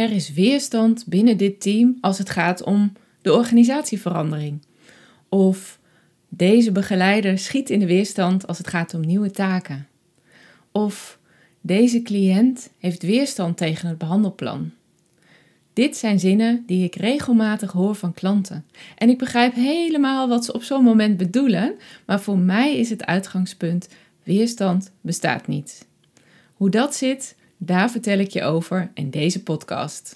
er is weerstand binnen dit team als het gaat om de organisatieverandering. Of deze begeleider schiet in de weerstand als het gaat om nieuwe taken. Of deze cliënt heeft weerstand tegen het behandelplan. Dit zijn zinnen die ik regelmatig hoor van klanten. En ik begrijp helemaal wat ze op zo'n moment bedoelen, maar voor mij is het uitgangspunt: weerstand bestaat niet. Hoe dat zit, daar vertel ik je over in deze podcast.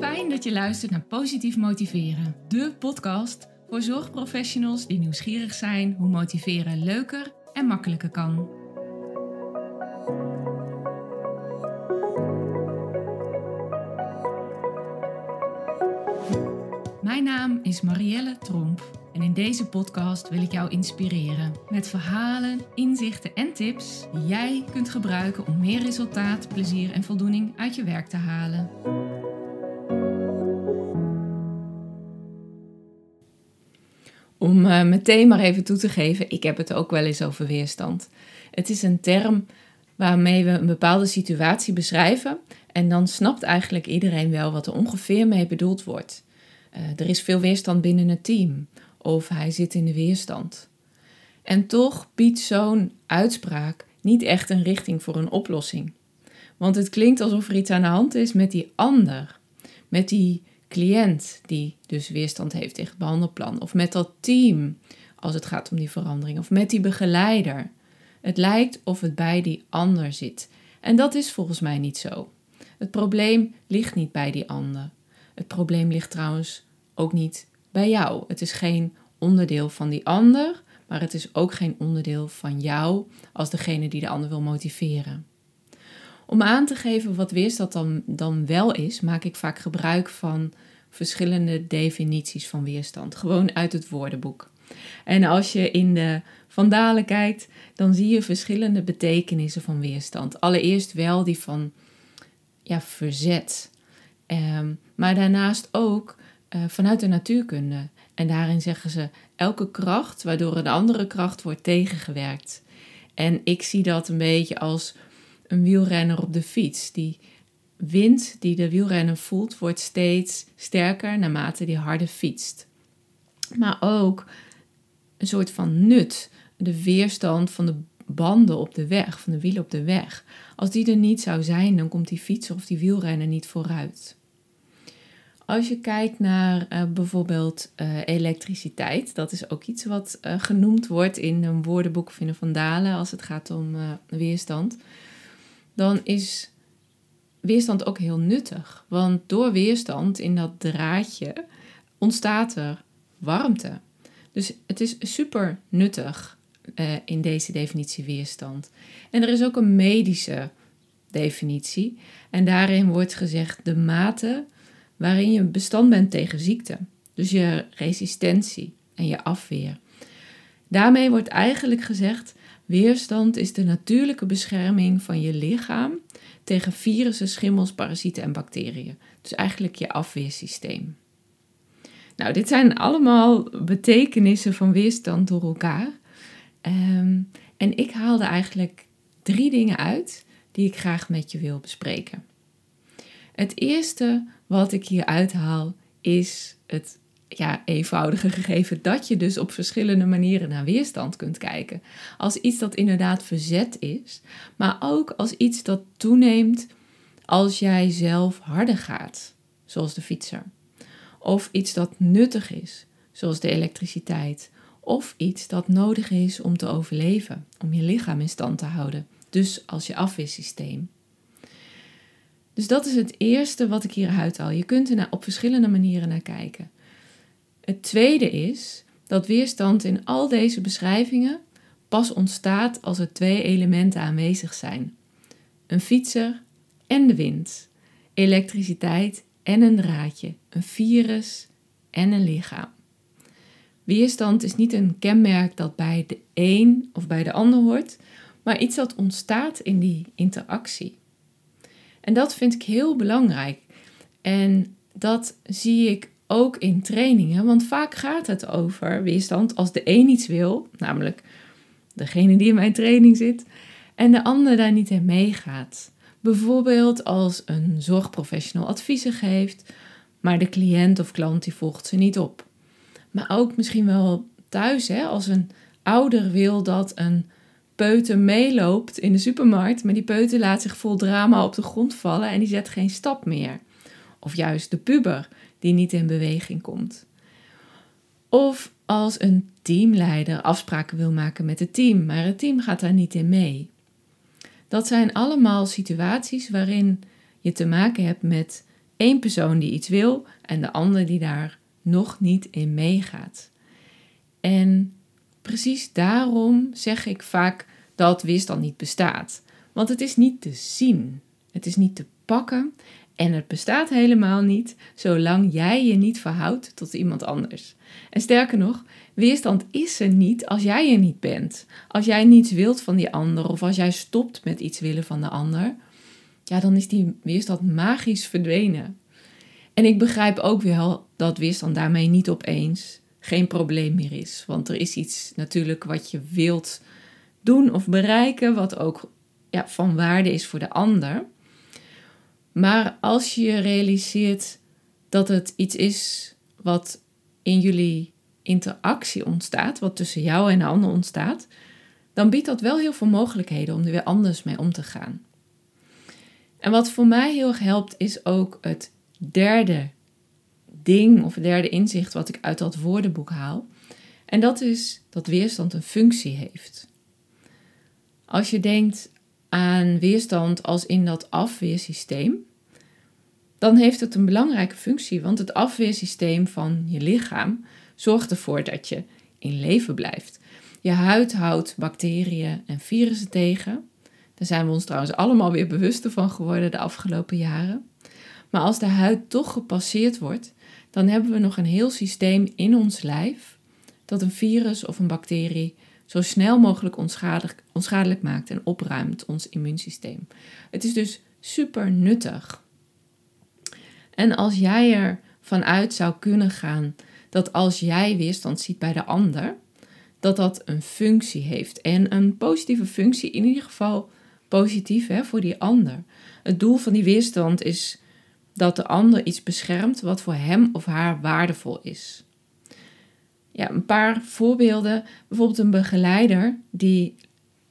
Fijn dat je luistert naar Positief Motiveren, de podcast voor zorgprofessionals die nieuwsgierig zijn hoe motiveren leuker en makkelijker kan. Mijn naam is Marielle Tromp en in deze podcast wil ik jou inspireren met verhalen, inzichten en tips die jij kunt gebruiken om meer resultaat, plezier en voldoening uit je werk te halen. Om uh, meteen maar even toe te geven, ik heb het ook wel eens over weerstand. Het is een term waarmee we een bepaalde situatie beschrijven en dan snapt eigenlijk iedereen wel wat er ongeveer mee bedoeld wordt. Uh, er is veel weerstand binnen het team of hij zit in de weerstand. En toch biedt zo'n uitspraak niet echt een richting voor een oplossing. Want het klinkt alsof er iets aan de hand is met die ander, met die cliënt die dus weerstand heeft tegen het behandelplan, of met dat team als het gaat om die verandering, of met die begeleider. Het lijkt of het bij die ander zit. En dat is volgens mij niet zo. Het probleem ligt niet bij die ander. Het probleem ligt trouwens ook niet bij jou. Het is geen onderdeel van die ander, maar het is ook geen onderdeel van jou als degene die de ander wil motiveren. Om aan te geven wat weerstand dan, dan wel is, maak ik vaak gebruik van verschillende definities van weerstand, gewoon uit het woordenboek. En als je in de vandalen kijkt, dan zie je verschillende betekenissen van weerstand. Allereerst wel die van ja, verzet, um, maar daarnaast ook uh, vanuit de natuurkunde. En daarin zeggen ze elke kracht waardoor een andere kracht wordt tegengewerkt. En ik zie dat een beetje als een wielrenner op de fiets. Die wind die de wielrenner voelt, wordt steeds sterker naarmate die harder fietst. Maar ook een soort van nut, de weerstand van de banden op de weg, van de wielen op de weg. Als die er niet zou zijn, dan komt die fietser of die wielrenner niet vooruit. Als je kijkt naar uh, bijvoorbeeld uh, elektriciteit, dat is ook iets wat uh, genoemd wordt in een woordenboek of in een vandalen als het gaat om weerstand, dan is weerstand ook heel nuttig. Want door weerstand in dat draadje ontstaat er warmte. Dus het is super nuttig in deze definitie weerstand. En er is ook een medische definitie. En daarin wordt gezegd de mate waarin je bestand bent tegen ziekte. Dus je resistentie en je afweer. Daarmee wordt eigenlijk gezegd: weerstand is de natuurlijke bescherming van je lichaam tegen virussen, schimmels, parasieten en bacteriën. Dus eigenlijk je afweersysteem. Nou, dit zijn allemaal betekenissen van weerstand door elkaar. Um, en ik haalde eigenlijk drie dingen uit die ik graag met je wil bespreken. Het eerste wat ik hier uithaal is het ja, eenvoudige gegeven dat je dus op verschillende manieren naar weerstand kunt kijken. Als iets dat inderdaad verzet is, maar ook als iets dat toeneemt als jij zelf harder gaat, zoals de fietser. Of iets dat nuttig is, zoals de elektriciteit. Of iets dat nodig is om te overleven, om je lichaam in stand te houden. Dus als je afweersysteem. Dus dat is het eerste wat ik hieruit haal. Je kunt er op verschillende manieren naar kijken. Het tweede is dat weerstand in al deze beschrijvingen pas ontstaat als er twee elementen aanwezig zijn: een fietser en de wind, elektriciteit en een draadje, een virus en een lichaam. Weerstand is niet een kenmerk dat bij de een of bij de ander hoort, maar iets dat ontstaat in die interactie. En dat vind ik heel belangrijk. En dat zie ik ook in trainingen, want vaak gaat het over weerstand als de een iets wil, namelijk degene die in mijn training zit, en de ander daar niet in meegaat. Bijvoorbeeld als een zorgprofessional adviezen geeft, maar de cliënt of klant die volgt ze niet op. Maar ook misschien wel thuis, hè, als een ouder wil dat een peuter meeloopt in de supermarkt, maar die peuter laat zich vol drama op de grond vallen en die zet geen stap meer. Of juist de puber die niet in beweging komt. Of als een teamleider afspraken wil maken met het team, maar het team gaat daar niet in mee. Dat zijn allemaal situaties waarin je te maken hebt met één persoon die iets wil en de ander die daar nog niet in meegaat. En precies daarom zeg ik vaak dat weerstand niet bestaat. Want het is niet te zien, het is niet te pakken en het bestaat helemaal niet zolang jij je niet verhoudt tot iemand anders. En sterker nog, weerstand is er niet als jij er niet bent. Als jij niets wilt van die ander of als jij stopt met iets willen van de ander, ja, dan is die weerstand magisch verdwenen. En ik begrijp ook wel dat weerstand daarmee niet opeens geen probleem meer is. Want er is iets natuurlijk wat je wilt doen of bereiken, wat ook ja, van waarde is voor de ander. Maar als je realiseert dat het iets is wat in jullie interactie ontstaat, wat tussen jou en de ander ontstaat, dan biedt dat wel heel veel mogelijkheden om er weer anders mee om te gaan. En wat voor mij heel erg helpt, is ook het derde ding of derde inzicht wat ik uit dat woordenboek haal. En dat is dat weerstand een functie heeft. Als je denkt aan weerstand als in dat afweersysteem, dan heeft het een belangrijke functie, want het afweersysteem van je lichaam zorgt ervoor dat je in leven blijft. Je huid houdt bacteriën en virussen tegen. Daar zijn we ons trouwens allemaal weer bewuster van geworden de afgelopen jaren. Maar als de huid toch gepasseerd wordt, dan hebben we nog een heel systeem in ons lijf dat een virus of een bacterie zo snel mogelijk onschadelijk, onschadelijk maakt en opruimt ons immuunsysteem. Het is dus super nuttig. En als jij ervan uit zou kunnen gaan dat als jij weerstand ziet bij de ander, dat dat een functie heeft. En een positieve functie, in ieder geval positief hè, voor die ander. Het doel van die weerstand is dat de ander iets beschermt wat voor hem of haar waardevol is. Ja, een paar voorbeelden. Bijvoorbeeld een begeleider die,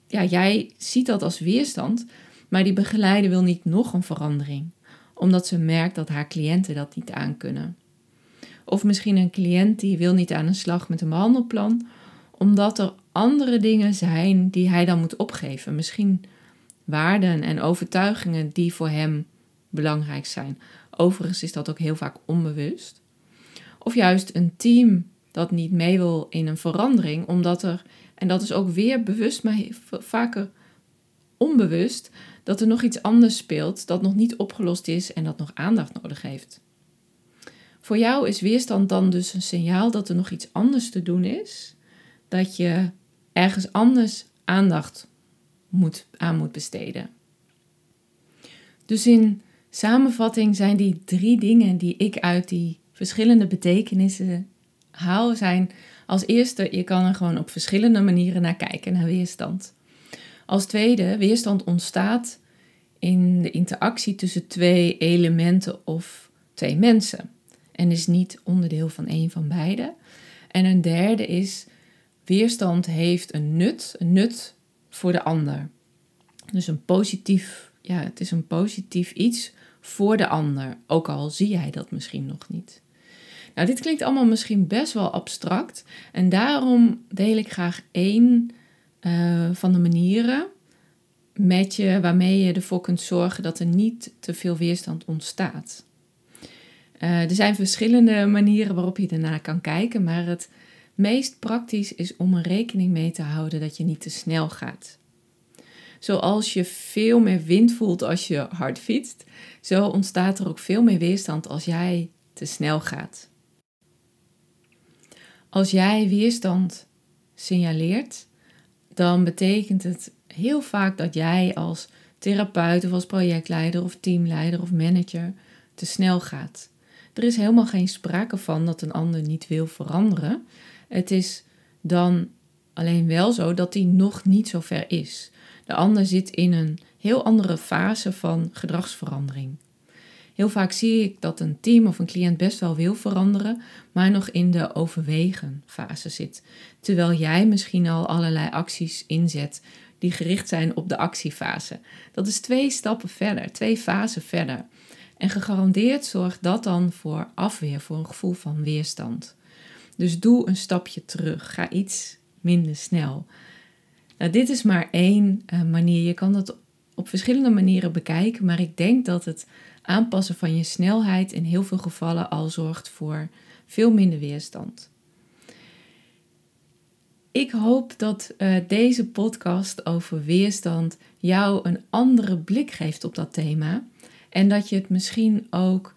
ja, jij ziet dat als weerstand, maar die begeleider wil niet nog een verandering, omdat ze merkt dat haar cliënten dat niet aankunnen. Of misschien een cliënt die wil niet aan de slag met een behandelplan, omdat er andere dingen zijn die hij dan moet opgeven. Misschien waarden en overtuigingen die voor hem belangrijk zijn. Overigens is dat ook heel vaak onbewust. Of juist een team dat niet mee wil in een verandering, omdat er, en dat is ook weer bewust, maar vaker onbewust, dat er nog iets anders speelt dat nog niet opgelost is en dat nog aandacht nodig heeft. Voor jou is weerstand dan dus een signaal dat er nog iets anders te doen is, dat je ergens anders aandacht moet, aan moet besteden. Dus in samenvatting zijn die drie dingen die ik uit die verschillende betekenissen haal, zijn als eerste, je kan er gewoon op verschillende manieren naar kijken, naar weerstand. Als tweede, weerstand ontstaat in de interactie tussen twee elementen of twee mensen en is niet onderdeel van een van beide. En een derde is, weerstand heeft een nut, een nut voor de ander. Dus een positief, ja, het is een positief iets voor de ander, ook al zie jij dat misschien nog niet. Nou, dit klinkt allemaal misschien best wel abstract en daarom deel ik graag één uh, van de manieren met je waarmee je ervoor kunt zorgen dat er niet te veel weerstand ontstaat. Uh, er zijn verschillende manieren waarop je ernaar kan kijken, maar het meest praktisch is om er rekening mee te houden dat je niet te snel gaat. Zoals je veel meer wind voelt als je hard fietst, zo ontstaat er ook veel meer weerstand als jij te snel gaat. Als jij weerstand signaleert, dan betekent het heel vaak dat jij als therapeut of als projectleider of teamleider of manager te snel gaat. Er is helemaal geen sprake van dat een ander niet wil veranderen. Het is dan alleen wel zo dat hij nog niet zo ver is. De ander zit in een heel andere fase van gedragsverandering. Heel vaak zie ik dat een team of een cliënt best wel wil veranderen, maar nog in de overwegen fase zit. Terwijl jij misschien al allerlei acties inzet die gericht zijn op de actiefase. Dat is twee stappen verder, twee fasen verder. En gegarandeerd zorgt dat dan voor afweer, voor een gevoel van weerstand. Dus doe een stapje terug. Ga iets minder snel. Nou, dit is maar één uh, manier. Je kan dat op verschillende manieren bekijken, maar ik denk dat het aanpassen van je snelheid in heel veel gevallen al zorgt voor veel minder weerstand. Ik hoop dat uh, deze podcast over weerstand jou een andere blik geeft op dat thema. En dat je het misschien ook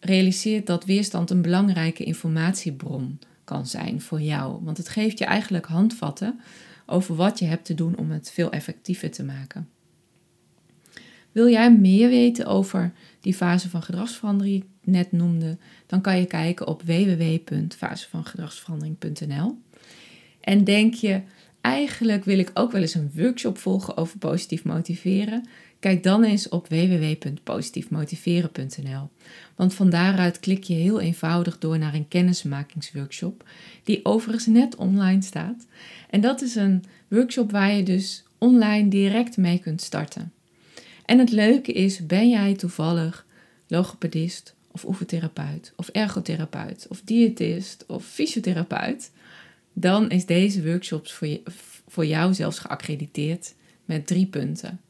realiseert dat weerstand een belangrijke informatiebron kan zijn voor jou. Want het geeft je eigenlijk handvatten over wat je hebt te doen om het veel effectiever te maken. Wil jij meer weten over die fase van gedragsverandering die ik net noemde, dan kan je kijken op www.fasevangedragsverandering.nl. En denk je, eigenlijk wil ik ook wel eens een workshop volgen over positief motiveren? Kijk dan eens op www.positiefmotiveren.nl. Want van daaruit klik je heel eenvoudig door naar een kennismakingsworkshop, die overigens net online staat. En dat is een workshop waar je dus online direct mee kunt starten. En het leuke is, ben jij toevallig logopedist of oefentherapeut of ergotherapeut of diëtist of fysiotherapeut, dan is deze workshop voor, je, voor jou zelfs geaccrediteerd met drie punten.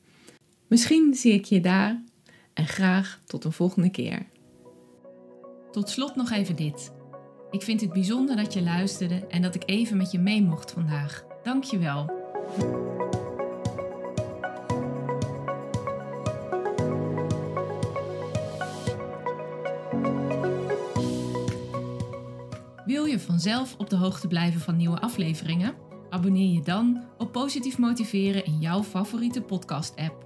Misschien zie ik je daar en graag tot een volgende keer. Tot slot nog even dit. Ik vind het bijzonder dat je luisterde en dat ik even met je mee mocht vandaag. Dank je wel. Wil je vanzelf op de hoogte blijven van nieuwe afleveringen? Abonneer je dan op Positief Motiveren in jouw favoriete podcast-app.